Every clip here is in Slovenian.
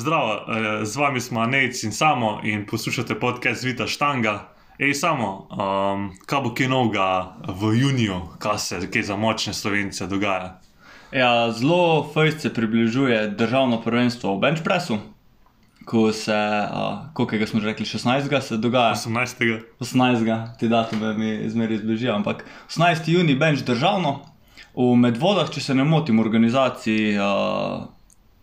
Zdravo, eh, z vami smo Nec in Samo in poslušate podcast Vita Štanga. Ej, Samo, um, kaj bo kaj novega v juniju, kaj se kaj za močne slovence dogaja? Ja, zelo fajn se približuje državno prvenstvo v Benchpressu, ko se, uh, koliko smo že rekli, 16. se dogaja. 18. 18. ti datume mi zmeraj zbežijo, ampak 18. juni Bench državno, v Medvodah, če se ne motim, v organizaciji uh,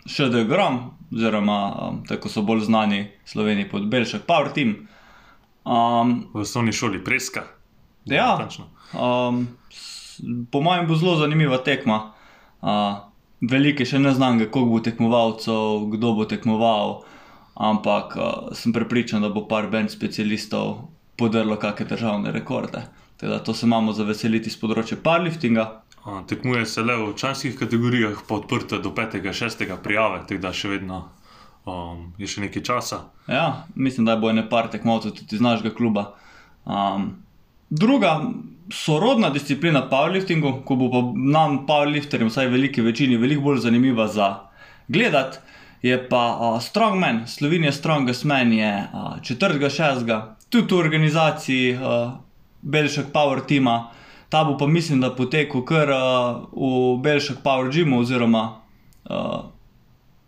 ŠD Gram, oziroma um, tako so bolj znani Sloveniji pod Belšek Power Team. Um, V osnovni šoli Preska. Ja. Natančno. Um, po mojem bo zelo zanimiva tekma. Uh, Velike še ne znam, koliko bo tekmovalcev, kdo bo tekmoval, ampak uh, sem prepričan, da bo par bend specialistov podrlo kakšne državne rekorde. Teda to se imamo za veseliti z področja powerliftinga. A, Tekmuje se le v članskih kategorijah, pa odprte do 5. 6. prijave, tako da še vedno um, je še nekaj časa. Ja, mislim, da bo ene par tekmovcev tudi iz našega kluba. Um, druga sorodna disciplina powerliftingu, ko bo pa nam, powerlifterjem, vsaj veliki večini, veliko bolj zanimiva za gledati, je pa uh, Strongman, Slovenija Strongest Man je uh, 4.6. tudi v organizaciji uh, Belšek Power Teama. Ta bo pa mislim, da potekel kar uh, v Belšek Power Gymu oziroma uh,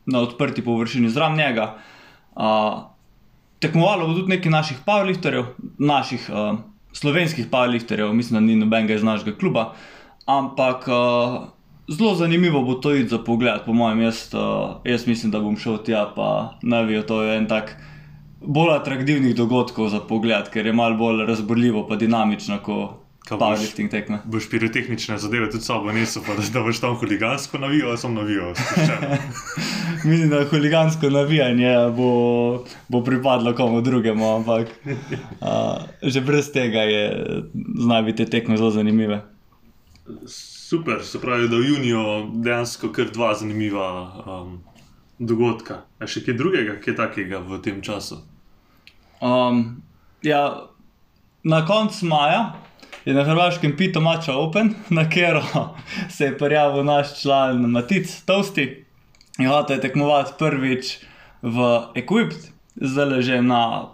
na odprti površini zraven njega. Uh, tekmovalo bo tudi nekaj naših powerlifterjev, naših uh, slovenskih powerlifterjev, mislim, da ni nobenega iz našega kluba, ampak uh, zelo zanimivo bo to iti za pogled, po mojem, jaz, jaz mislim, da bom šel tja, pa navijo, to je en tak bolj atraktivnih dogodkov za pogled, ker je malo bolj razborljivo, pa dinamično kot? Powerlifting tekme. Boš pirotehnične zadeve tudi sabo nesel, pa da, da boš tam huligansko navijal, sem navijal. Mislim, da huligansko navijanje bo, bo pripadlo komu drugemu, ampak uh, že brez tega je, znajo biti te tekme zelo zanimive. Super, se pravi, da v juniju dejansko kar dva zanimiva um, dogodka. A še kaj drugega, kaj takega v tem času? Um, ja, na koncu maja je na Hrvaškem Pito Mača Open, na katero se je prijavil naš član Matic Tosti in hotel je tekmovati prvič v Equipped, zdaj že na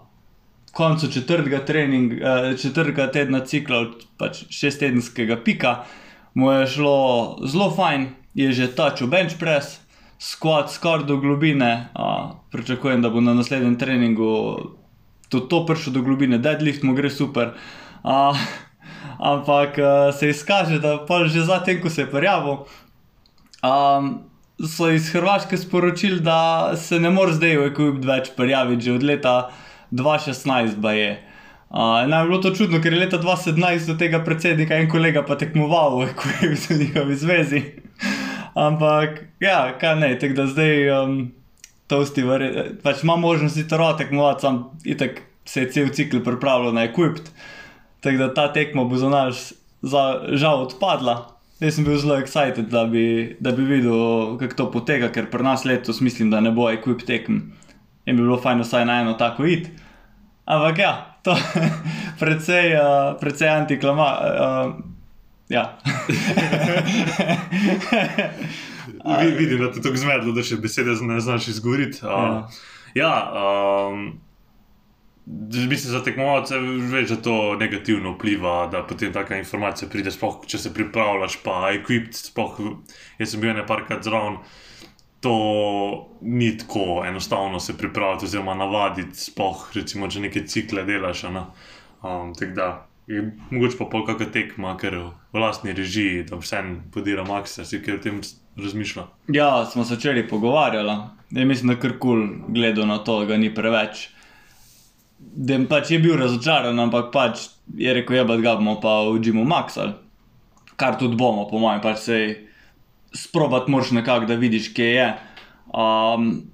koncu četrtega, trening, eh, četrtega tedna cikla, pač šestedenskega pika, mu je šlo zelo fajn, je že tačil bench press, squat skoraj do globine, a, pričakujem, da bo na naslednjem treningu tudi to prišel do globine, deadlift mu gre super. A, ampak a, se izkaže, da pa že zatem, ko se je prijavil, Um, so iz Hrvaške sporočili, da se ne more zdaj v Equip več prijaviti, že od leta 2016 ba je. Uh, naj bi bilo to čudno, ker je leta 2017 do tega predsednika en kolega pa tekmoval v Equip v njihovi zvezi. Ampak, ja, kaj ne, tako da zdaj um, tosti, pač ima možnost iti rado tekmovati, sam itek se je cel cikl pripravljal na Equip. Tako da ta tekma bo za nas za, žal odpadla. Jaz sem bil zelo excited, da bi, da bi videl, kako to poteka, ker pri nas letos mislim, da ne bo equip tekem. In bi bilo fajn vsaj na eno tako id. Ampak ja, to je precej, uh, precej antiklama. Uh, ja. Vi, vidim, da te tako zmedlo, da še besede ne znaš izgovoriti. Uh, ja, um, mislim, za tekmovalce veš, da to negativno vpliva, da potem taka informacija pride, sploh če se pripravljaš, pa equipped, sploh jaz sem bil nekajkrat zraven. To ni tako enostavno se pripraviti, oziroma navaditi, sploh recimo, če neke cikle delaš. ne. Um, tako da mogoče pa pol kakšna tekma, ker v lastni režiji, da vse podira maksa, si ker o tem razmišlja. ja, smo se včeraj pogovarjali. Ja, mislim, da kar kul gledal na to, ga ni preveč. Da pač je bil razočaran, ampak pač je rekel, da ga bomo pa v Jimu Maxal. Kar tudi bomo, po mojem, pač se sprobati moraš nekako, da vidiš, kje je. Um,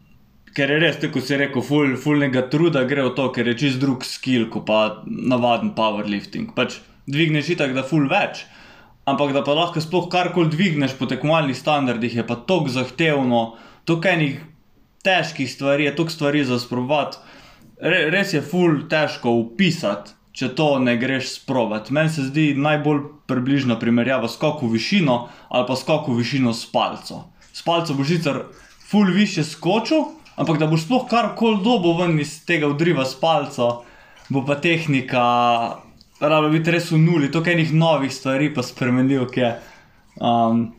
ker je res, tako si rekel, ful, fulnega truda gre v to, ker je čist drug skill, kot pa navaden powerlifting. Pač dvigneš itak, da ful več. Ampak da pa lahko sploh karkoli dvigneš po tekmovalnih standardih, je pa tako zahtevno, toliko enih težkih stvari, je toliko stvari za sprobati. Re, res je ful težko upisati, če to ne greš sprobati. Meni se zdi najbolj približna primerjava skok v višino ali pa skok v višino s palco. S palco boš sicer ful više skočil, Ampak da boš sploh karkoli dobo ven iz tega udriva s palco, bo pa tehnika, rado biti res v nuli, to je enih novih stvari, pa spremenil, ki je. Um,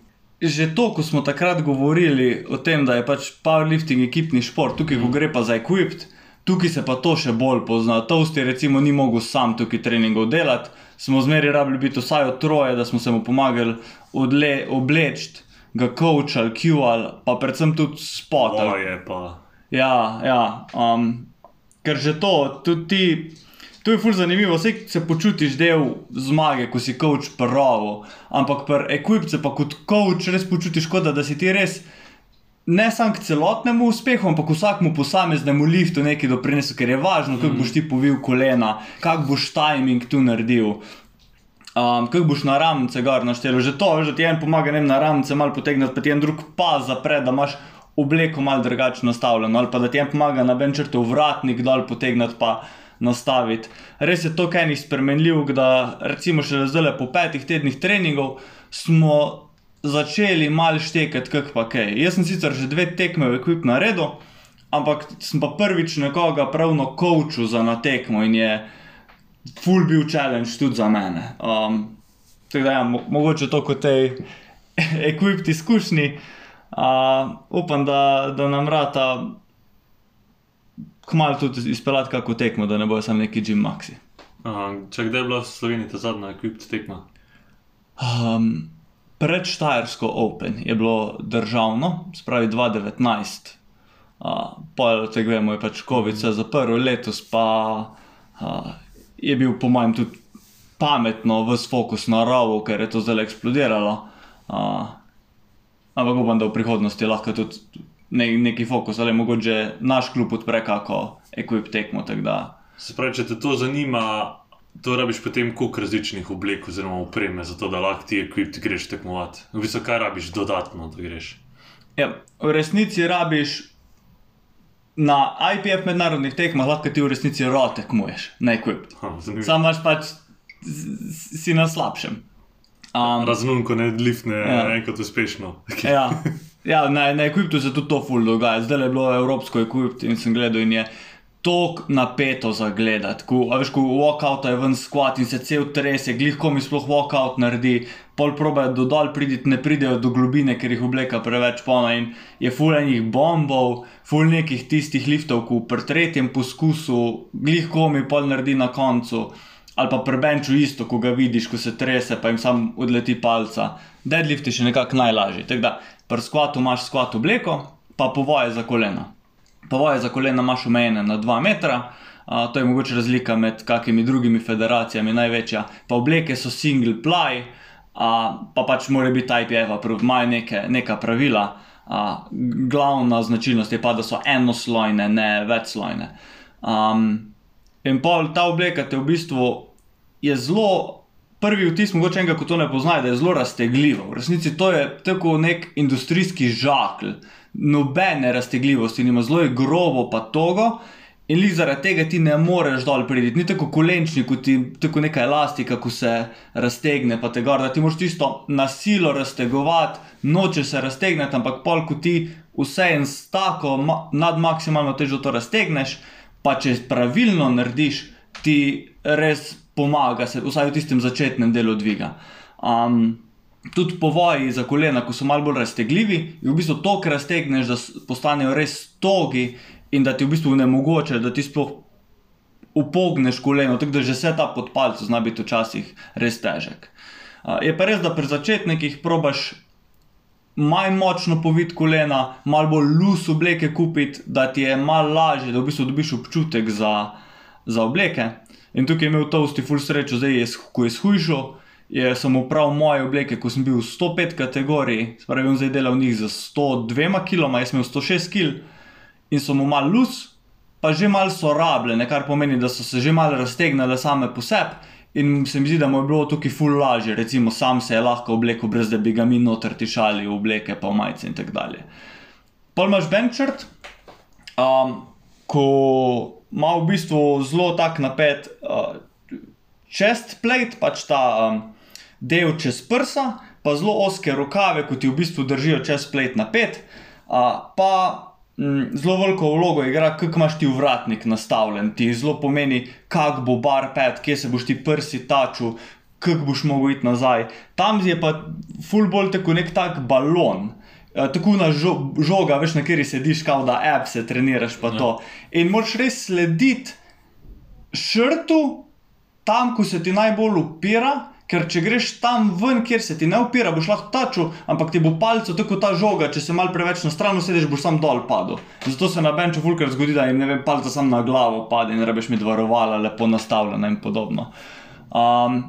že to, ko smo takrat govorili o tem, da je pač powerlifting ekipni šport, tukaj mm. gre pa za equipped, tukaj se pa to še bolj pozna. Toasti recimo ni mogel sam tukaj treningov delati, smo zmeri rabili biti vsaj od troje, da smo se mu pomagali obleči ga coachali, QL, pa predvsem tudi spotali. To je pa. Ja, ja um, ker že to, tudi ti. To je fulj zanimivo, vse se počutiš del zmage, ko si coach pravo, ampak pri ekipce pa kot coach res počutiš, kot da si ti res ne samo k celotnemu uspehu, ampak vsakmu posameznemu liftu nekaj doprinesel, ker je važno, kako mm. boš ti povil kolena, kak boš timing tu naredil. Um, Kaj boš na ramce gor naštel, že to, že ti en pomaga, ne na ramce malo potegniti, pa ti en drug pa zapre, da imaš obleko malo drugače nastavljeno, ali pa da ti en pomaga na benčrtu vratnik dol potegniti pa nastaviti. Res je to kaj ni spremenljiv, da recimo še zdaj po petih tednih treningov smo začeli mal štekati, kak pa kaj. Jaz sem sicer že dve tekme v ekip naredil, ampak sem pa prvič nekoga pravno coachu za na tekmo in je full bil challenge tudi za mene. Um, tako da, ja, mo mogoče to kot tej ekipti izkušnji. Uh, upam, da, da nam rata kmalo tudi izpeljati kako tekmo, da ne bojo samo neki Jim Maxi. Aha, če kdaj je bila v Sloveniji ta zadnja ekipta tekma? Um, pred Štajersko Open je bilo državno, spravi 2019. Uh, Pojjo tega vemo, je pač COVID se zaprl, letos pa uh, je bil, po mojem, tudi pametno v fokus na rovu, ker je to zdaj eksplodiralo. Uh, ampak upam, da v prihodnosti lahko tudi ne, neki fokus ali mogoče naš klub odpre kako ekip tekmo. Se pravi, če te to zanima. To rabiš potem koliko različnih oblek oziroma upreme, zato da lahko ti ekip ti greš tekmovati. V bistvu, kaj rabiš dodatno, da greš? Ja, v resnici rabiš na IPF mednarodnih tekmah lahko ti v resnici rote tekmuješ, ne kvip. Sam imaš pač si na slabšem. Um, Razumem, ko ne liftne ja. enkrat uspešno. ja, ja na, na Equiptu se tudi to ful dogaja. Zdaj je bilo evropsko Equipt in sem gledal in je tako napeto za gledati. Ko, veš, ko walkout je ven squat in se cel tres, je glih komi sploh walkout naredi, pol probe do dol priditi, ne pridejo do globine, ker jih obleka preveč pona in je full enih bombov, full nekih tistih liftov, ko pri tretjem poskusu glih komi pol naredi na koncu. Ali pa pri benču isto, ko ga vidiš, ko se trese, pa jim sam odleti palca. Deadlift je še nekako najlažji. Tako da pri squatu imaš squat obleko, pa povoje za kolena povoje za kolena imaš omejene na 2 metra. Uh, to je mogoče razlika med kakimi drugimi federacijami, največja. Pa obleke so single ply, uh, pa pač mora biti IPF, pa imajo neke, neka pravila. Uh, glavna značilnost je pa, da so enoslojne, ne večslojne. Um, in pol ta obleka te v bistvu je zelo. Prvi vtis, mogoče enega, ko to ne poznajo, da je zelo raztegljivo. V resnici to je tako nek industrijski žakl, nobene raztegljivosti, ima zelo grobo, pa togo. In li zaradi tega ti ne moreš dol priti, ni tako kolenčni, kot ti tako neka elastika, ko se raztegne, pa te gor, da ti moraš tisto na silo raztegovati, noče se raztegneti, ampak pol, ko ti vse en stako nad maksimalno težo to raztegneš, pa če pravilno narediš, ti res pomaga, se, vsaj v tistem začetnem delu dviga. Um, tudi povoji za kolena, ko so malo bolj raztegljivi, in v bistvu to, kar raztegneš, da postanejo res togi in da ti v bistvu ne mogoče, da ti sploh upogneš koleno, tako da že vse ta podpalce zna biti včasih res težek. Je pa res, da pri začetnikih probaš manj močno povit kolena, malo bolj lus obleke kupiti, da ti je malo lažje, da v bistvu dobiš občutek za, za obleke. In tukaj je imel to vsti full srečo, zdaj je, ko je shujšal je samo prav moje obleke, ko sem bil v 105 kategoriji, spravi on zdaj delal v njih za 102 kg, jaz sem imel 106 kg in so mu mal lus, pa že mal so rabljene, kar pomeni, da so se že mal raztegnile same po sebi. In se mi zdi, da mu je bilo tukaj ful lažje, recimo sam se je lahko oblekel, brez da bi ga mi noter tišali v obleke, pa v majice in tako dalje. Pol imaš benchert, um, ko ima v bistvu zelo tak napet uh, chest plate, pač ta um, del čez prsa, pa zelo oske rokave, ki ti v bistvu držijo čez plet na pet. Uh, pa mm, zelo veliko vlogo igra, kako imaš ti vratnik nastavljen. Ti zelo pomeni, kak bo bar pet, kje se boš ti prsi tačil, kako boš mogel iti nazaj. Tam je pa full bolj tako nek tak balon. Uh, tako na žo žoga, veš, na kateri sediš, kao da app se treniraš, pa ja. to. In moraš res slediti šrtu, tam, ko se ti najbolj upira, ker če greš tam ven, kjer se ti ne upira, boš lahko tačil, ampak ti bo palce tako ta žoga, če se mal preveč na stran usediš, boš sam dol padel. Zato se na benču fulkar zgodi, da jim ne vem, palce sam na glavo pade in rebeš mi dvarovala, lepo nastavljena in podobno. Um,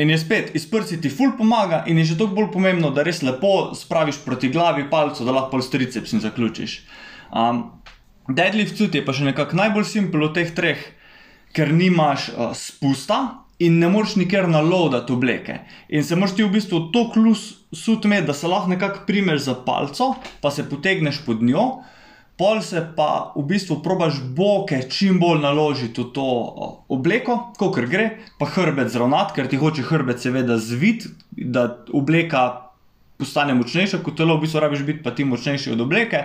In je spet, izprsi ti ful pomaga, in je že toliko bolj pomembno, da res lepo spraviš proti glavi palcu, da lahko s tricepsom zaključiš. Um, deadlift suit je pa še nekako najbolj simpel od teh treh, ker nimaš uh, spusta in ne moreš nikjer naloadati obleke. In se moraš ti v bistvu to klus suit imeti, da se lahko nekako primeš za palco, pa se potegneš pod njo pol se pa v bistvu probaš boke čim bolj naložiti v to obleko, kot gre, pa hrbet zravnati, ker ti hoče hrbet seveda zvit, da obleka postane močnejša kot telo, v bistvu rabiš biti pa ti močnejši od obleke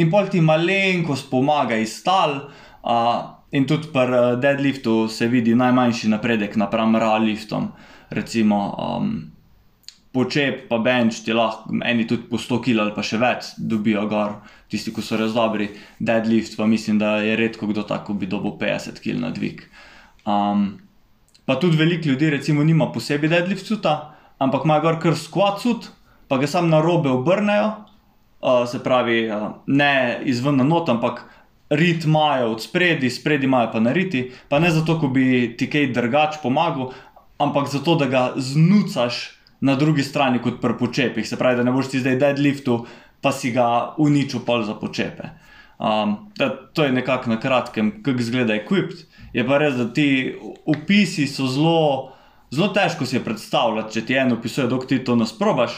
in pol ti malenkost pomaga iz tal. Uh, in tudi pri deadliftu se vidi najmanjši napredek napram ralliftom. Recimo, um, počep, pa bench, ti lahko eni tudi po 100 kg ali pa še več dobijo gor, tisti, ki so res dobri, deadlift, pa mislim, da je redko kdo tako bi dobil 50 kg na dvig. Um, pa tudi veliko ljudi, recimo, nima posebej deadlift suta, ampak ima gor kar squat sut, pa ga sam na robe obrnejo, uh, se pravi, uh, ne izven not, ampak. Rit imajo od spredi, spredi imajo pa na riti, pa ne zato, da bi ti kaj drugače pomagal, ampak zato, da ga znucaš na drugi strani kot pri počepih. Se pravi, da ne boš ti zdaj deadliftu, pa si ga uničil pol za počepe. Um, da, to je nekako na kratkem, kako izgleda equipped. Je pa res, da ti opisi so zelo, zelo težko si predstavljati, če ti eno opisuje, dok ti to nasprobaš.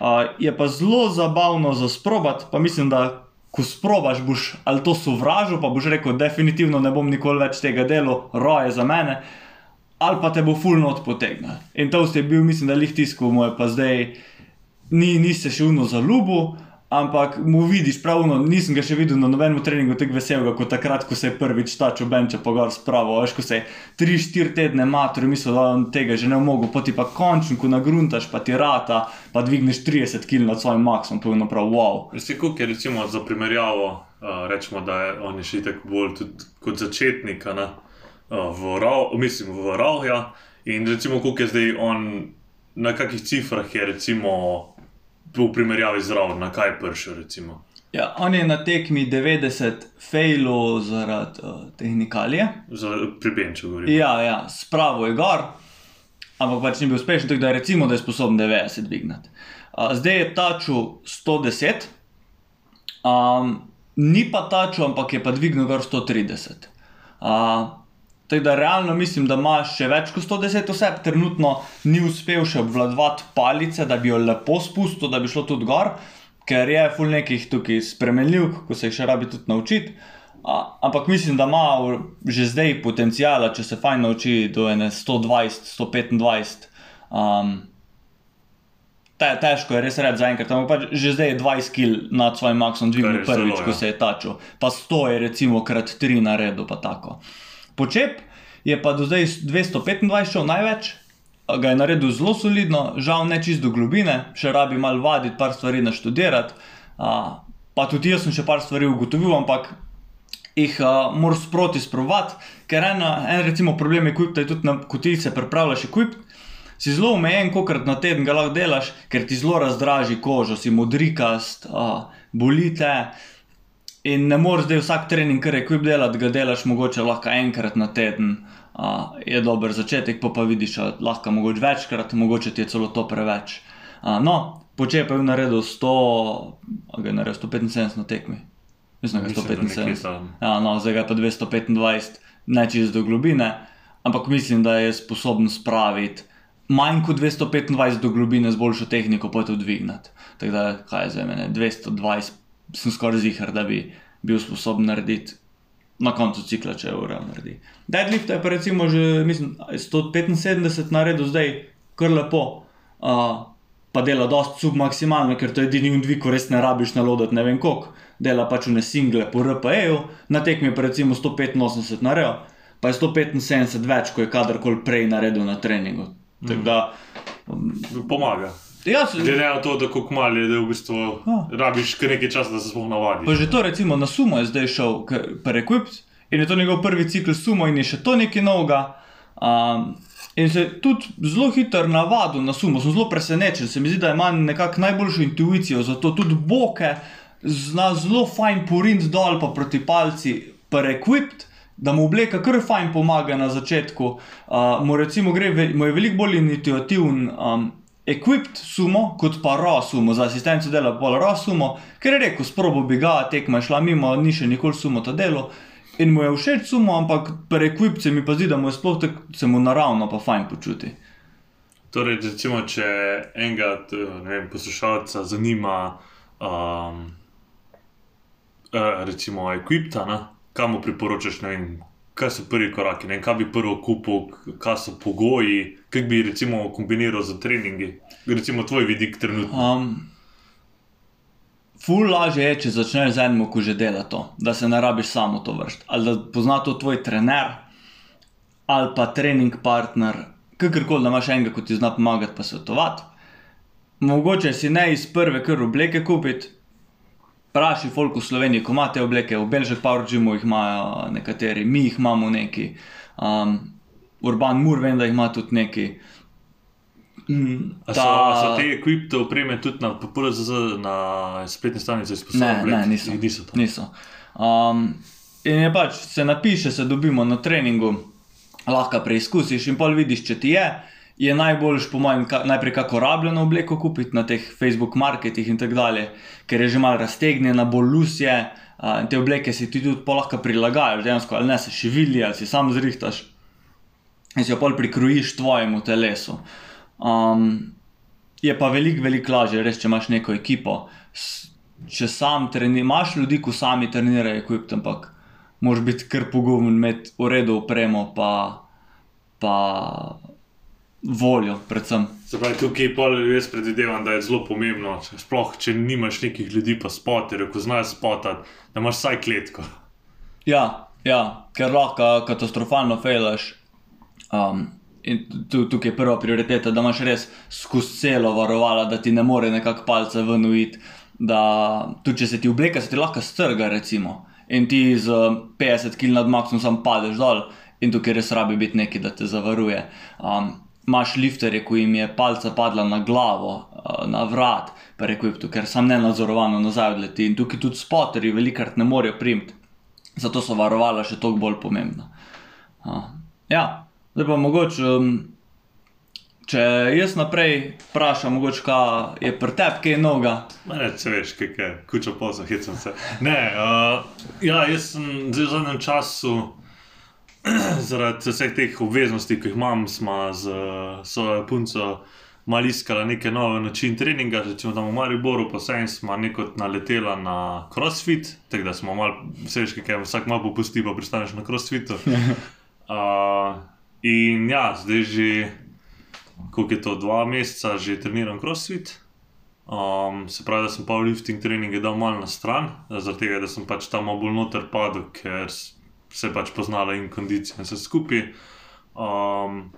Uh, je pa zelo zabavno za sprobati, pa mislim, da ko sprobaš, boš ali to sovražil, pa boš rekel, definitivno ne bom nikoli več tega delo, roje za mene ali pa te bo fulno odpotegnil. In to ste bil, mislim, da jih tiskal, moj pa zdaj ni, nisi še uno za ljubo. Ampak mu vidiš, pravno, nisem ga še videl na nobenem treningu tako veselega kot takrat, ko se je prvič tačil benče po gor spravo. Veš, ko se je 3-4 tedne matur, mislil, da on tega že ne mogo, poti pa končno, ko nagruntaš, pa ti rata, pa dvigneš 30 kg nad svojim maksom, to je naprav wow. Veste, kako je recimo za primerjavo, uh, rečemo, da je on je še tako bolj kot začetnik, ne? v, Rau, mislim, v Rauhja. In recimo, koliko je zdaj on, na kakih cifrah je recimo v primerjavi z Rauhom, na kaj prši. Ja, on je na tekmi 90 fejlov zaradi uh, tehnikalije. Za pribenčo govorim. Ja, ja, spravo je gor, ampak pač ni bil uspešen, tako da recimo, da je sposoben 90 dvignati. Uh, zdaj je taču 110, um, ni pa taču, ampak je pa dvignil gor 130. Uh, Tako da realno mislim, da ima še več kot 110 oseb, trenutno ni uspel še obvladovati palice, da bi jo lepo spustil, da bi šlo tudi gor, ker je full nekih tukaj spremenljiv, ko se jih še rabi tudi naučiti. Ampak mislim, da ima že zdaj potencijala, če se fajn nauči do 120, 125. Um, te, težko je res reči za enkrat, ampak pač že zdaj je 20 kg nad svojim maksom dvignil prvič, zelo, ko ja. se je tačil. Pa 100 je recimo krat 3 na redu, pa tako. Počep je pa do zdaj 225 šel največ, ga je naredil zelo solidno, žal ne čist do globine, še rabi malo vaditi, par stvari naštudirati. Uh, pa tudi jaz sem še par stvari ugotovil, ampak jih uh, moraš sproti sprovati, ker ena, en recimo problem je, da je tudi na kotice pripravljaš ekvip. Si zelo omejen, koliko na teden ga lahko delaš, ker ti zelo razdraži kožo, si modrikast, uh, bolite. In ne moreš zdaj vsak trening, kar je kup delati, ga delaš mogoče lahko enkrat na teden. Uh, je dober začetek, pa pa vidiš, da lahko mogoče večkrat, mogoče ti je celo to preveč. Uh, no, počep je naredil 100, ali je naredil 175 na tekmi. Mislim, da je 175. Ja, no, zdaj ga pa 225, nečist do globine, ampak mislim, da je sposoben spraviti manj kot 225 do globine z boljšo tehniko, pa tudi dvignati. Tako da, kaj je za mene, 220 sem skoraj zihar, da bi bil sposoben narediti na koncu cikla, če je ura naredi. Deadlift je pa recimo že mislim, 175 naredil zdaj, kar lepo. Uh, pa dela dost submaksimalno, ker to je edini undvig, ko res ne rabiš naloditi ne vem koliko. Dela pač v nesingle po RPE-ju, na tekmi pa recimo 185 narejo, pa je 175 več, kot je kadarkoli prej naredil na treningu. Tako da, Pomaga. Jaz, Glede na to, da kako malo je, da v bistvu Ja. rabiš kar nekaj časa, da se sploh navadiš. Pa že to, recimo, na sumo je zdaj šel Perequipt in je to njegov prvi cikl sumo in je še to nekaj novega. Um, in se tudi zelo hitro navadil na sumo, sem zelo presenečen. Se mi zdi, da ima nekako najboljšo intuicijo za to, tudi boke, zna zelo fajn porint dol pa proti palci, Perequipt. Da mu obleka kar fajn pomaga na začetku, uh, mu, recimo gre, mu je veliko bolj intuitiven um, equipped sumo, kot pa raw sumo, za asistenco dela bolj raw sumo, ker je rekel, sprobo bi ga, tekma šla mimo, ni še nikoli sumo to delo. In mu je všeč sumo, ampak pre-equipped se mi pa zdi, da mu je sploh tako, se mu naravno pa fajn počuti. Torej, recimo, če enega ne vem, poslušalca zanima, um, eh, recimo, Equipta, ne, kam mu priporočaš, ne vem, kaj so prvi koraki, ne kaj bi prvo kupil, kaj so pogoji, kaj bi recimo kombiniral z treningi, recimo tvoj vidik trenutno. Um, ful lažje je, če začneš z enim, ko že dela to, da se ne rabiš samo to vršiti. Ali da pozna to tvoj trener, ali pa trening partner, kakorkoli, da imaš enega, ki ti zna pomagati, pa svetovati. Mogoče si ne iz prve kar obleke kupiti. Praši folk v Sloveniji, ko imate obleke, v Belžih Power Gymu jih imajo nekateri, mi jih imamo neki. Um, Urban Mur vem, da jih ima tudi neki. Mm, A so, a so te Equipte opreme tudi na PPRZ, na spletni stranici Ne, izposobljene? ne, niso. niso to. niso. Um, in je pač, se napiše, se dobimo na treningu, lahko preizkusiš in pol vidiš, če ti je. Je najboljš, po mojem, ka, najprej kako rabljeno obleko kupiti na teh Facebook marketih in tako dalje, ker je že malo raztegnjena, bolj lusje. Uh, te obleke si ti tudi pol lahko prilagajaš, dejansko ali ne se šivili, ali si sam zrihtaš in si jo pol prikrojiš tvojemu telesu. Um, je pa veliko, veliko lažje, res, če imaš neko ekipo. Če sam treniraš, imaš ljudi, ki sami trenirajo, equipped, ampak moraš biti kar pogumen, imeti v redu opremo, pa, pa voljo, predvsem. Se pravi, tukaj pol jaz predvidevam, da je zelo pomembno, sploh če nimaš nekih ljudi, pa spoterjev, ko znajo spotati, da imaš vsaj kletko. Ja, ja ker lahko katastrofalno fejlaš. Um, in tu, tukaj je prva prioriteta, da imaš res skozi celo varovala, da ti ne more nekako palce ven uiti. Da tudi če se ti obleka, se ti lahko strga, recimo. In ti z eh, 50 kg nad maksimum sam padeš dol, in tukaj res rabi biti nekaj, da te zavaruje. Um, Imáš lifterje, ko jim je palca padla na glavo, uh, na vrat, rekel je, ker sam ne nadzorovano nazaj odleti. In tukaj tudi spoterji velikrat ne morejo primiti. Zato so varovala še toliko bolj pomembna. Ja, zdaj pa mogoče, um, če jaz naprej vprašam, mogoče kaj je pri tebi kaj novega. Ma Ne, če veš, kaj je, kučo posla, hecam se. Ne, uh, ja, jaz sem zdaj v zadnjem času, zaradi vseh teh obveznosti, ki jih imam, smo z svojo punco malo iskala neke nove načine treninga, recimo tam v Mariboru, pa vsem smo nekot naletela na crossfit, tako da smo malo, vse veš, kaj vsak malo popusti, pa pristaneš na crossfitu. Uh, in ja, zdaj že, koliko je to, dva meseca že treniram crossfit. Um, se pravi, da sem powerlifting treninge dal malo na stran, zaradi tega, da sem pač tam bolj noter padel, ker se je pač poznala in kondicija in vse skupaj. Um,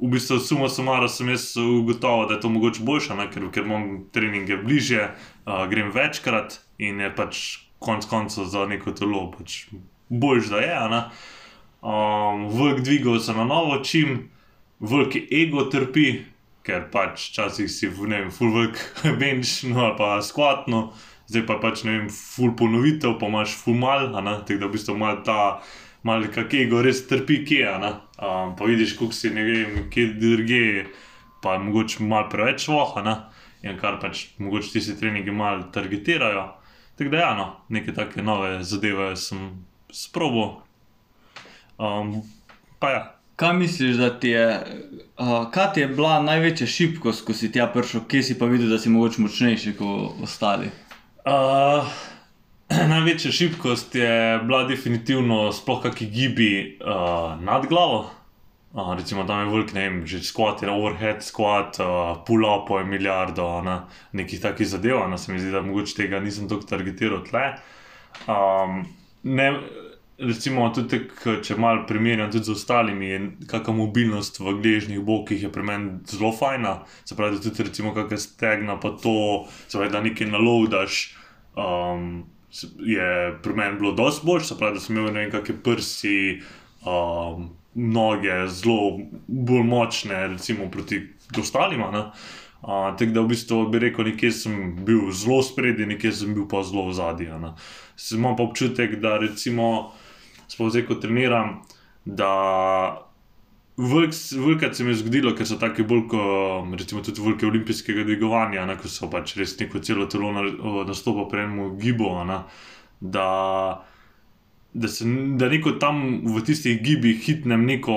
v bistvu, suma sumara, sem jaz ugotovil, da je to mogoče boljše, ne? ker, ker imam treninge bližje, uh, grem večkrat in je pač konec koncev za neko telo pač boljš, da je. ne. Um, Vrh dvigov se na novo čim, veliki ego trpi, ker pač včasih si ne vem, full work bench, no pa skvatno, zdaj pa pač ne vem, full ponovitev, pa imaš full mal, tako da v bistvu mal ta, mal kak ego res trpi kje, ne, um, pa vidiš, koliko si ne vem, kje drugje, pa je mogoče mal preveč voha, in kar pač mogoče tisti treningi mal targetirajo. Tako da ja, no, neke take nove zadeve sem sprobo. Um, pa ja. Kaj misliš, da ti je, uh, kaj ti je bila največja šibkost, ko si tja prišel, kje si pa videl, da si mogoče močnejši kot ostali? Uh, največja šibkost je bila definitivno sploh kaki gibi uh, nad glavo. Uh, recimo tam je velik, ne vem, že squat, je overhead squat, uh, pull-up je milijardo, ne, nekih takih zadev, ne, se mi zdi, da mogoče tega nisem tako targetiral tle. Um, ne, recimo, tudi tek, če malo primerjam tudi z ostalimi, kakšna mobilnost v gležnjih bokih je pri meni zelo fajna. Se pravi, da tudi recimo kakšne stegna, pa to, se pravi, da nekaj nalodaš. Um, Je pri meni bilo dosti bolj, se pravi, da sem imel nekaj prsi, um, noge zelo bolj močne, recimo proti ostalim. Uh, Tako da v bistvu bi rekel, nekje sem bil zelo spredje, nekje sem bil pa zelo v zadnji. Imam pa občutek, da recimo sploh zdaj, ko treniram, da velikrat se mi je zgodilo, ker so tako bolj kot recimo tudi velike olimpijskega dvigovanja, ne, ko so pač res neko celo telo nastopa pri enem gibu. Ne, da, da, se, da neko tam v tistih gibih hitnem neko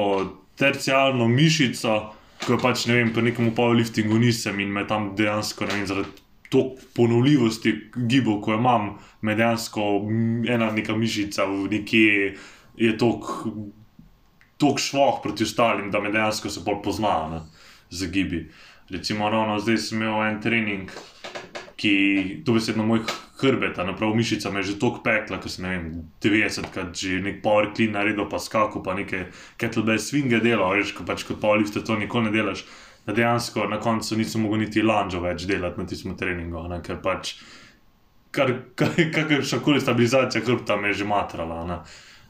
tercijalno mišico, ko pač ne vem, po nekem powerliftingu nisem in me tam dejansko ne vem zaradi. To ponovljivosti gibov, ko imam, me dejansko ena neka mišica v neki je tako šloh proti ostalim, da me dejansko se bolj poznajo z gibi. Recimo, ravno zdaj sem imel en trening, ki to besedno moj hrbet, naprav mišica me je že tako pekla, ker sem vem, 90krat že nek power clean naredil, pa skakal, pa neke kettlebell swinge delal, veš, ko pač kot powerlifter to nikoli ne delaš. Da dejansko na koncu nisem mogel niti lanžo več delati na tistem treningu, ne, ker pač kar, kar, kakršna koli stabilizacija hrbta me je že matrala.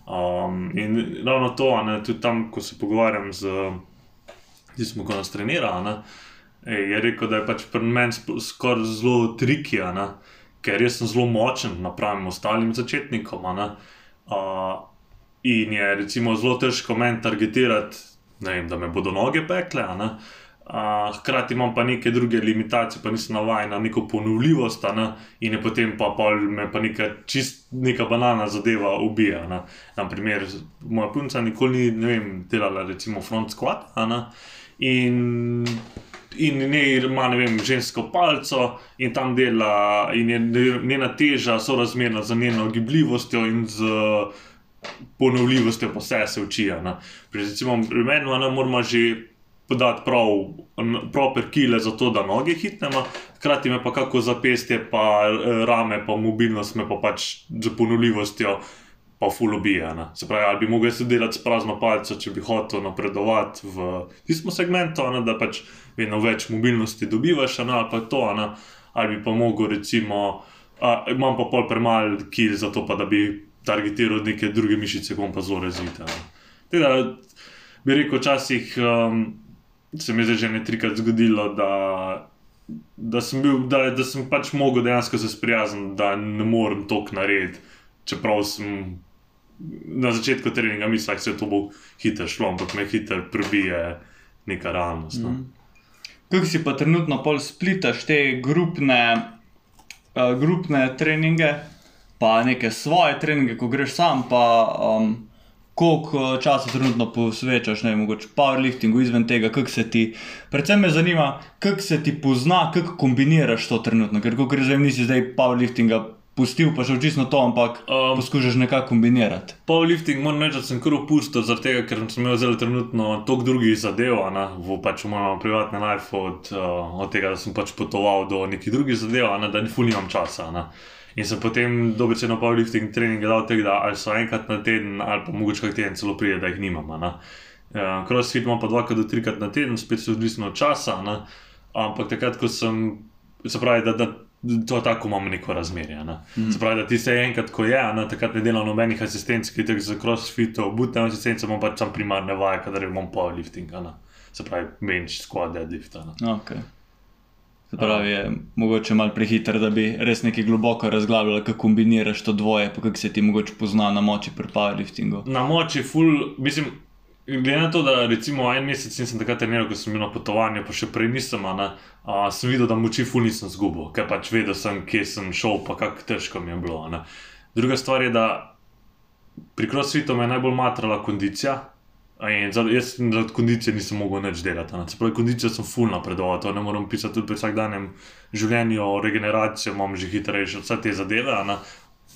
Um, in ravno to, ne, tudi tam, ko se pogovarjam z tistim, ko nas trenira, ne, je rekel, da je pač pri meni skoraj zelo trikija, ker jaz sem zelo močen napram ostalim začetnikom. Ne, uh, in je recimo zelo težko meni targetirati, vem, da me bodo noge pekle. Ne, Uh, hkrati imam pa neke druge limitacije, pa nisem navaden na neko ponovljivost, ne? in je potem pa pol me pa neka čist neka banana zadeva ubija. Ne? Naprimer, moja punca nikoli ni vem, delala recimo front squat, in, in ne ima ne vem, žensko palco in tam dela, in je njena teža sorazmerna z njeno gibljivostjo in z. Ponovljivostjo pa vse se uči. Recimo, pri meni moramo že podati prav, proper kile za to, da noge hitnemo, hkrati me pa kako zapestje, pa eh, rame, pa mobilnost me pa pač z ponovljivostjo. Pa fulubija. Se pravi, ali bi mogel se delati s prazno palco, če bi hotel napredovati v tistem segmentu, ne, da pač vedno več mobilnosti dobivaš, ne, ali pa to, ne, ali bi pa mogel, recimo, a, imam pa pol premalo kil za to, pa da bi targetiral neke druge mišice, kom pa. Tako da bi rekel, včasih. Um, se mi je že ne trikrat zgodilo, da, da, sem bil, da, da sem pač mogel dejansko se sprijazniti, da ne morem tok narediti. Čeprav sem na začetku treninga mislil, da se to bo hitro šlo, ampak me hitro prebije neka realnost. No. Mm. Kako si pa trenutno pol splitaš te grupne, uh, grupne treninge, pa neke svoje treninge, ko greš sam, pa um, koliko eh, časa trenutno posvečaš, ne vem, mogoče powerliftingu izven tega, kako se ti. Predvsem me zanima, kako se ti pozna, kako kombiniraš to trenutno, ker ko greš, nisi zdaj powerliftinga. Pustil pa še čisto to, ampak um, poskušaš nekako kombinirati. Powerlifting moram reči, da sem kar opustil, ker sem imel zelo trenutno toliko drugih zadev, ne, v, pač v mojem privatnem life, od, uh, od tega, da sem pač potoval do nekih drugih zadev, ne, da ni fulimam časa. Ne. In sem potem dobesedno powerlifting trening dal tega, da ali so enkrat na teden, ali pa mogoče kak teden celo pride, da jih nimamo. Uh, crossfit imam pa dvakrat do trikrat na teden, spet se odvisno od časa. Ne? Ampak takrat, ko sem, se pravi, da, da to tako imamo neko razmerje. Ne? Mm. Se pravi, da ti se enkrat, ko je, ne? takrat ne delam nobenih asistenc, ki teh za crossfit, obutne asistence, imam pač sam primarne vaje, kadar imam powerlifting. Ne? Se pravi, bench, squat, deadlift. Okay. Pravi, je mogoče malo prehiter, da bi res nekaj globoko razglabljal, kako kombiniraš to dvoje, pa kako se ti mogoče pozna na moči pri powerliftingu. Na moči, full, mislim, glede na to, da recimo en mesec nisem takrat treniral, ko sem bil na potovanju, pa še prej nisem, ne, a, sem videl, da moči full nisem zgubil, ker pač vedel sem, kje sem šel, pa kako težko mi je bilo. Ne. Druga stvar je, da pri crossfitu me je najbolj matrala kondicija. In za, jaz za kondicijo nisem mogel več delati. Se pravi, kondicijo sem full napredoval, to ne morem pisati tudi pri vsakdanjem življenju, o regeneraciji imam že hitrejše, vse te zadeve. Ne?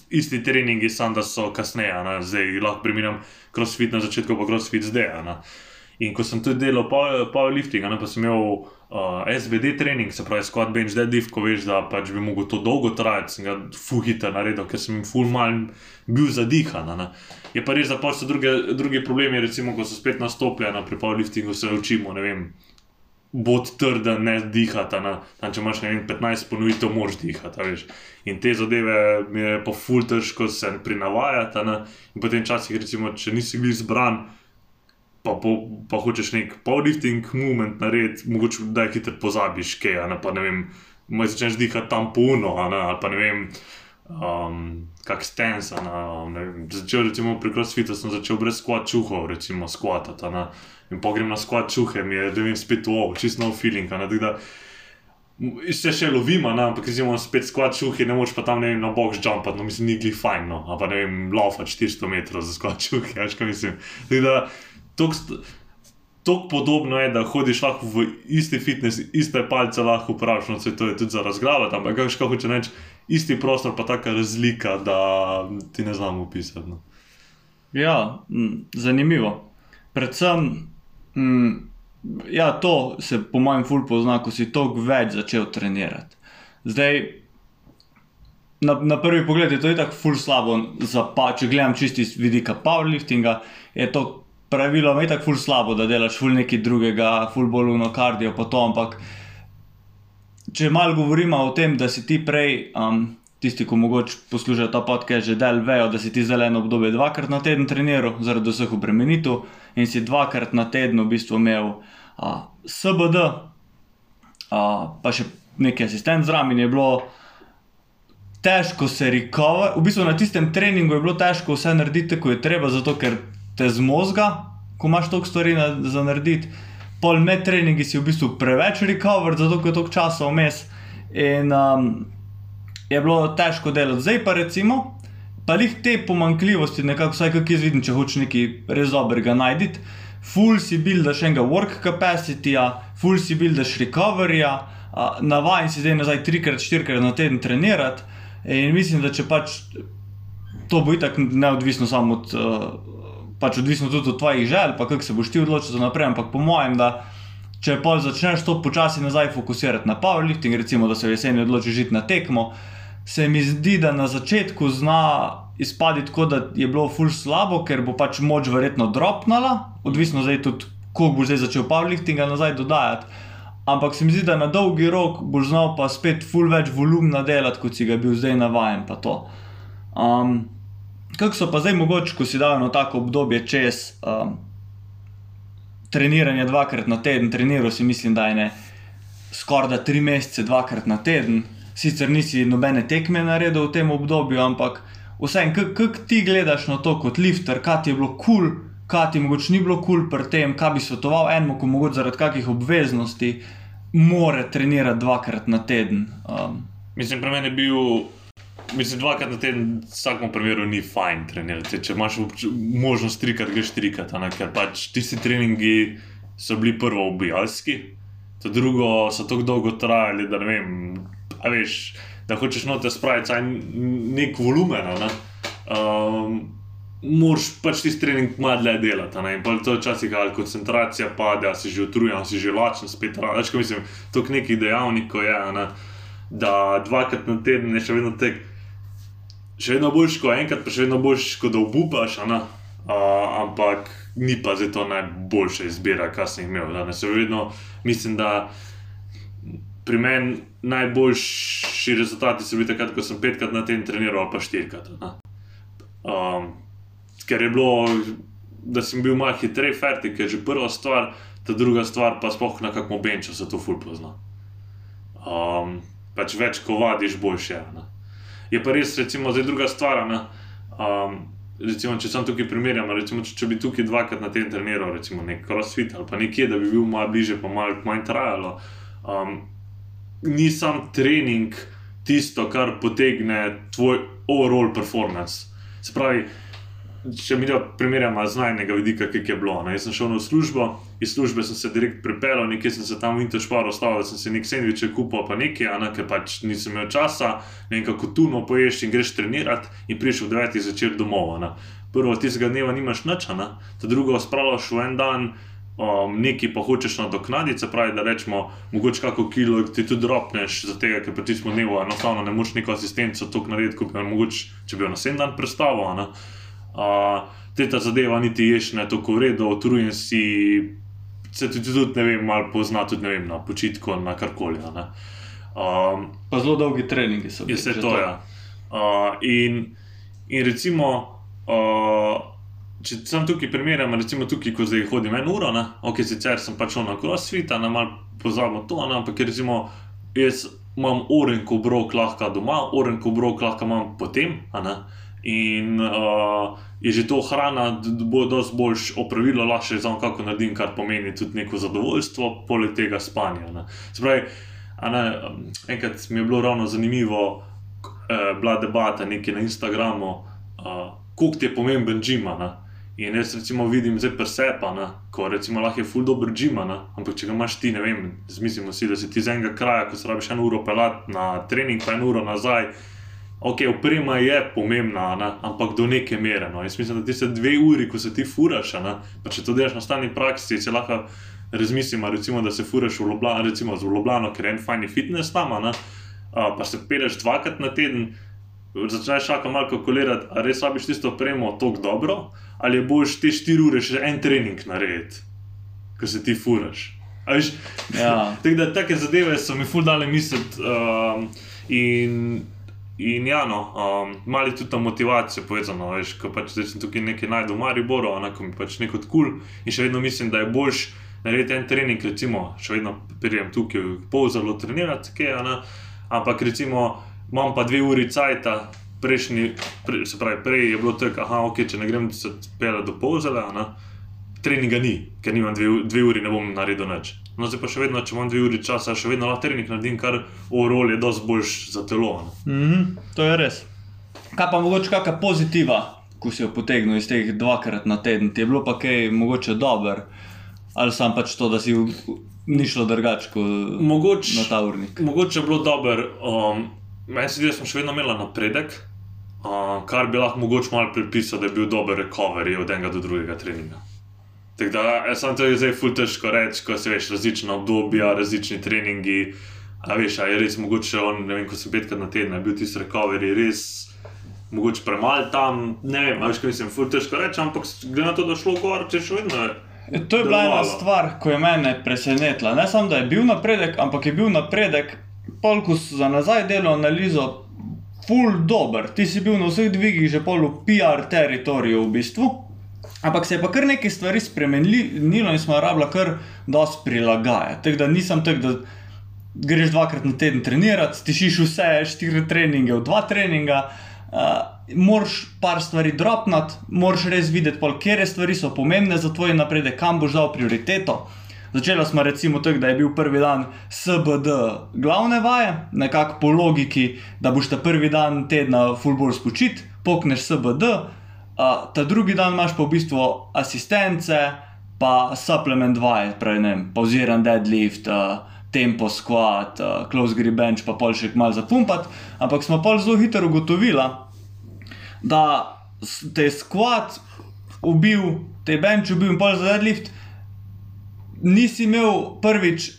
Isti treningi, samo da so kasneje, ne? zdaj lahko primerjam crossfit na začetku, pa crossfit zdaj. Ne? In ko sem tudi delal powerlifting, pa sem imel uh, SBD trening, se pravi squat bench deadlift, ko veš, da pač bi mogel to dolgo trajati, sem ga fuhita naredil, ker sem full mal bil zadihan. Ne. Je pa res, da pa so druge, druge probleme, recimo, ko so spet nastopljena pri powerliftingu, se učimo, ne vem. Bod trda, ne dihata. Na, na, če imaš vem, 15 ponovitev, moraš dihati. In te zadeve mi je pa ful težko se prinavajati. In potem včasih, recimo, če nisi bil izbran, pa, po, pa hočeš nek powerlifting moment narediti, mogoče da je hitro pozabiš, kaj je. Pa ne vem, moj začneš dihati tam puno, ali pa ne vem. Um, kak stens, začel recimo pri crossfitu, sem začel brez squat čuhov, recimo squatati. In pogrem na squat čuhe, mi je, da vem, spet wow, čist nov feeling. Se še lovim, ampak imamo spet squat čuhe, ne moš pa tam ne vem, na box jumpat, no mislim, ni gli fajn, no, pa ne vem, laufa 400 metrov za squat čuhe, veš kaj mislim. Tako da, Tako podobno je, da hodiš lahko v isti fitness, iste palce lahko uporabiš, no, to je tudi za razglavati, ampak kaj hoče reči, isti prostor, pa taka razlika, da ti ne znamo opisati. No. Ja, zanimivo. Predvsem, m, ja, to se po mojem ful pozna, ko si toliko več začel trenirati. Zdaj, na, na prvi pogled je to tako ful slabo, pa, če gledam čisti iz vidika powerliftinga, je to praviloma je tako ful slabo, da delaš ful nekaj drugega, ful bolj uno kardio, pa to. Ampak, če malo govorimo o tem, da si ti prej, um, tisti, ki mogoče poslušajo ta podcast, že del vejo, da si ti za eno obdobje dvakrat na teden treniral, zaradi vseh obremenitev, in si dvakrat na teden v bistvu imel uh, SBD, uh, pa še neki asistent zraven, in je bilo. Težko se recover, v bistvu na tistem treningu je bilo težko vse narediti, kot je treba, zato ker te zmozga, ko imaš toliko stvari na, za narediti. Pol med treningi si v bistvu preveč recover, zato je toliko časa vmes. In um, je bilo težko delati, zdaj pa recimo, pa jih te pomankljivosti, nekako vsaj kako jaz vidim, če hočeš nekaj res dobrega najti. Full si bil, da še enega work capacity, full si bil, da še recoverja, uh, navajen si zdaj nazaj trikrat, štirikrat na teden trenirati. In mislim, da če pač to bo itak neodvisno samo od. Uh, pač odvisno tudi od tvojih želj, pa kako se boš ti odločil za naprej. Ampak po mojem, da če pa začneš to počasi nazaj fokusirati na powerlifting, recimo da se v jeseni odločiš žiti na tekmo, se mi zdi, da na začetku zna izpaditi tako, da je bilo ful slabo, ker bo pač moč verjetno dropnala, odvisno zdaj tudi, koliko boš zdaj začel powerliftinga nazaj dodajati. Ampak se mi zdi, da na dolgi rok boš znal pa spet ful več volumna delati, kot si ga bil zdaj navajen. Um, Kako so pa zdaj mogoče, ko si dal tako obdobje čez um, treniranje dvakrat na teden, treniral si, mislim, da je ne skoraj da tri mesece, dvakrat na teden, sicer nisi nobene tekme naredil v tem obdobju, ampak vseeno, kako ti gledaš na to kot lifter, kaj ti je bilo kul, cool, kaj ti mogoče ni bilo kul cool pri tem, kaj bi svetoval enemu, ko mogoče zaradi kakih obveznosti more trenirati dvakrat na teden. Um, mislim, pri meni je bil. Mislim, dvakrat na teden, v vsakem primeru, ni fajn trenirati. Če imaš možnost trikrat, greš trikrat, ker pač tisti treningi so bili prvo ubijalski, to drugo so tako dolgo trajali, da ne vem, veš, da hočeš noter spraviti nek volumen. Ne? Um, Moraš pač tisti trening malo dlje delati. Ne? In pa to včasih, ali koncentracija pade, si že utrujen, si že lačen, spet račun. Mislim, to je nekaj dejavnikov, je, ne? da dvakrat na teden je še vedno tek še vedno boljš kot enkrat, pa še vedno boljš kot da obupaš, uh, ampak ni pa za to najboljša izbira, kar sem imel. Danes vedno mislim, da pri meni najboljši rezultati so bili takrat, ko sem petkrat na tem treniral, pa štirikrat. Um, ker je bilo, da sem bil malo hitrej, fertik, je že prva stvar, ta druga stvar pa spoh na kakšno benčo se to ful pozna. Um, pač več, ko vadiš, boljše. Ne? Je pa res, recimo, zdaj druga stvar. Um, recimo, če sem tukaj primerjal, recimo, če, če bi tukaj dvakrat na tem treniral, recimo nek crossfit ali pa nekje, da bi bil malo bliže, pa malo manj trajalo. Um, ni sam trening tisto, kar potegne tvoj overall performance. Se pravi, če mi da primerjamo z najnega vidika, kaj je bilo. Ne? Jaz sem šel v službo, iz službe sem se direkt pripeljal, nekaj sem se tam v Interšparu ostavil, da sem si nek sendvič kupil, pa nekaj, ne? ker pač nisem imel časa, ne vem kako tu no poješ in greš trenirati in prišel v 9. zvečer domov. Ne? Prvo, tistega dneva nimaš nič, ta drugo, spravljaš v en dan. um, nekaj pa hočeš nadoknaditi, se pravi, da rečemo, mogoče kako kilo ti tudi dropneš, zato ker ti smo dnevo enostavno ne moš neko asistenco tok narediti, kot bi mogoče, če bi jo na sedem dan predstavil. Uh, te ta zadeva niti ješ ne tako v redu, utrujen si, se tudi, tudi ne vem, malo pozna tudi ne vem, na počitku, na karkoli. Um, pa zelo dolgi treningi so. Je se to, to, ja. Uh, in, in recimo, uh, če sem tukaj primerjam, recimo tukaj, ko zdaj hodim eno uro, ne, ok, sicer sem pač na crossfit, na mal pozabo to, ne, ampak recimo jaz imam orenko brok lahko doma, orenko brok lahko imam potem, ne, in uh, je že to hrana, bo dosti boljš opravilo, lahko za kako naredim, kar pomeni tudi neko zadovoljstvo, poleg tega spanja. Ne. Se pravi, ne, enkrat mi je bilo ravno zanimivo, eh, bila debata nekaj na Instagramu, uh, koliko je pomemben džima. In jaz recimo vidim zdaj presepa, ko recimo lahko je full dobro džima, ampak če ga imaš ti, ne vem, zmislimo si, da si ti z enega kraja, ko se rabiš eno uro pelati na trening, pa eno uro nazaj. Ok, oprema je pomembna, ne? ampak do neke mere. No. Jaz mislim, da ti se dve uri, ko se ti furaš, pa če to delaš na stalni praksi, se lahko razmislimo, recimo, da se furaš v Ljubljano, recimo v Ljubljano, ker je en fajni fitness tam, pa se peleš dvakrat na teden začneš šaka malo kalkulirati, ali res rabiš tisto opremo tako dobro, ali je boš ti 4 ure še en trening narediti, ko se ti furaš. Ja. Tako da take zadeve so mi ful dale misliti. Um, in, in ja, no, um, malo tudi ta motivacija povezana, veš, ko pač zdaj sem tukaj nekaj najdel v Mariboru, enako mi pač neko kul cool, in še vedno mislim, da je boljš narediti en trening, recimo, še vedno prijem tukaj, pol zelo trenirati, kaj, ampak recimo imam pa dve uri cajta, prejšnji, pre, se pravi, prej je bilo tako, da okay, če ne grem se pele do polzela, treninga ni, ker nimam dve, dve uri, ne bom naredil nič. No, zdaj pa še vedno, če imam dve uri časa, še vedno lahko trening naredim, kar orol je dosti boljš za telo. Mm -hmm, to je res. Kaj pa mogoče kakšna pozitiva, ko si jo potegnil iz teh dvakrat na teden, ti je bilo pa kaj mogoče dober, ali sam pač to, da si ni šlo drugače kot na ta urnik. Mogoče je bilo dober. Um, Meni se zdi, da smo še vedno imeli napredek, uh, kar bi lahko mogoče malo pripisal, da je bil dober recovery od enega do drugega treninga. Tako da, sem to zdaj ful težko reči, ko se veš različna obdobja, različni treningi. A veš, a je res mogoče on, ne vem, ko sem petkrat na teden, je bil tisti recovery res. Mogoče premalo tam, ne vem, veš, kaj mislim, ful težko reči, ampak glede na to, da je šlo gor, če še vedno je. To je bila ena stvar, ko je mene presenetila. Ne samo, da je bil napredek, ampak je bil napredek polku za nazaj delo analizo, full dober. Ti si bil na vseh dvigih že pol v PR teritoriju v bistvu. Ampak se je pa kar nekaj stvari spremenilo in smo rabili kar dosti prilagajati. Tako da nisem tak, da greš dvakrat na teden trenirati, tišiš vse štiri treninge v dva treninga. Uh, Moraš par stvari dropnati, moraš res videti, kje stvari so pomembne za tvoj napredek, kam boš dal prioriteto. Začela smo recimo tako, da je bil prvi dan SBD glavne vaje, nekako po logiki, da boš ta prvi dan tedna fullball spočit, pokneš SBD, uh, ta drugi dan imaš pa v bistvu asistence, pa supplement vaje, pravi ne, pauziran deadlift. Uh, Tempo, squat, uh, close grip bench, pa pol še malo zapumpati. Ampak smo pa zelo hitro ugotovili, da te je squat ubil, te je bench ubil in pol za deadlift, nisi imel prvič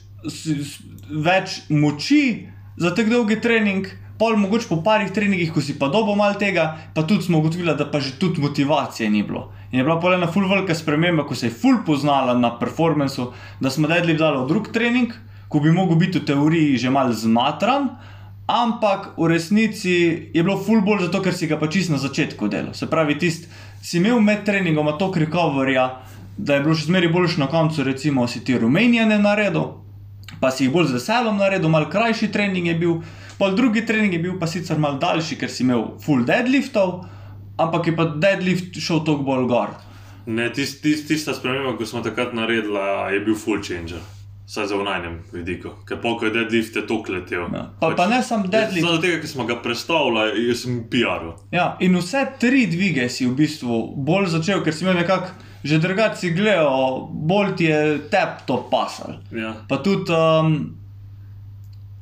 več moči za tako dolgi trening, pol mogoče po parih treningih, ko si pa dobo mal tega, pa tudi smo ugotovili, da pa že tudi motivacije ni bilo. In je bila pa ena full velika sprememba, ko se je full poznala na performancu, da smo dedli dali v drug trening, ko bi mogel biti v teoriji že mal zmatran. Ampak v resnici je bilo full bolj zato, ker si ga pač na začetku delal. Se pravi, tisti si imel med treningom, to recoverja, da je bilo še zmeraj boljše na koncu, recimo, si ti rumenjane naredil, pa si jih bolj z veseljem naredil, mal krajši trening je bil, pol drugi trening je bil pa sicer mal daljši, ker si imel full deadliftov, ampak je pa deadlift šel toliko bolj gor. Ne, tist, tist, tista sprememba, ko smo takrat naredili, je bil full changer. Saj za unajnem vidiku, ker polk je deadlift je tok letel. Ja. Pa, pa ne sam deadlift. Zato tega, ker smo ga predstavljali, jaz sem PR-ul. Ja, in vse tri dvige si v bistvu bolj začel, ker si imel nekako že drugače gledal, bolj ti je tep to pasal. Ja. Pa tudi um,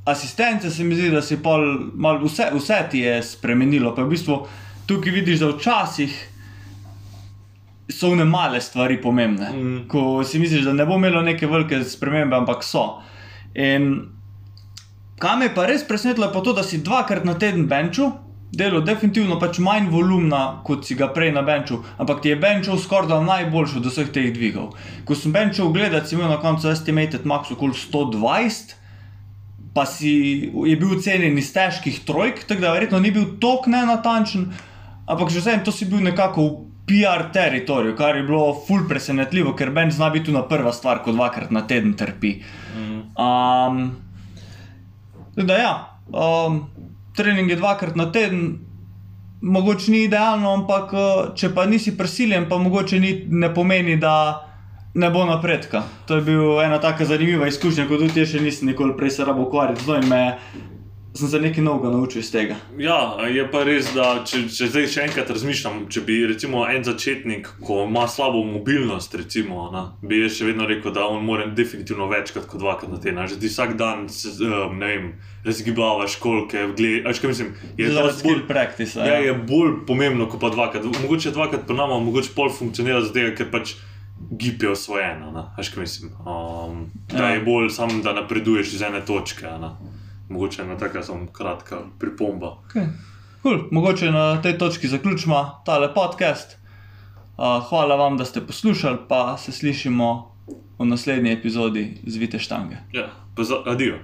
asistence se mi zdi, da si pol, mal, vse, vse ti je spremenilo. Pa v bistvu tukaj vidiš, da včasih so one male stvari pomembne. Mm. Ko si misliš, da ne bo imelo neke velike spremembe, ampak so. In kaj me je pa res presenetilo, pa to, da si dvakrat na teden benču. Delo definitivno pač manj volumna, kot si ga prej na benču, ampak ti je benčal skoraj da najboljši od vseh teh dvigov. Ko sem benčal gledati, si imel na koncu estimated max okoli 120, pa si je bil cenjen iz težkih trojk, tako da verjetno ni bil tok nenatančen, ampak že vsem to si bil nekako v PR teritoriju, kar je bilo ful presenetljivo, ker benč zna biti tu na prva stvar, ko dvakrat na teden trpi. Um, tako da ja, um, trening je dvakrat na teden, mogoče ni idealno, ampak uh, če pa nisi prisiljen, pa mogoče ni, ne pomeni, da ne bo napredka. To je bila ena tako zanimiva izkušnja, kot tudi jaz še nisem nikoli prej se rabo ukvarjati z in me sem se nekaj novega naučil iz tega. Ja, je pa res, da če, če zdaj še enkrat razmišljam, če bi recimo en začetnik, ko ima slabo mobilnost, recimo, na, bi jaz še vedno rekel, da on mora definitivno večkrat kot dvakrat na teden. Že ti vsak dan, se, um, ne vem, razgibavaš kolke, gledaš, kaj mislim. Je Zelo dosti skill practice. Ja, je bolj pomembno kot pa dvakrat. Mogoče dvakrat pa nama, mogoče pol funkcionira zato, ker pač gib je osvojena. ne, Veš, kaj mislim. Um, da Ja. je bolj samo, da napreduješ iz ene točke. a ne. Mogoče ena taka samo kratka pripomba. Okay. Cool. Mogoče na tej točki zaključimo tale podcast. Uh, hvala vam, da ste poslušali, pa se slišimo v naslednji epizodi Zvite štange. Ja, pa za, adijo.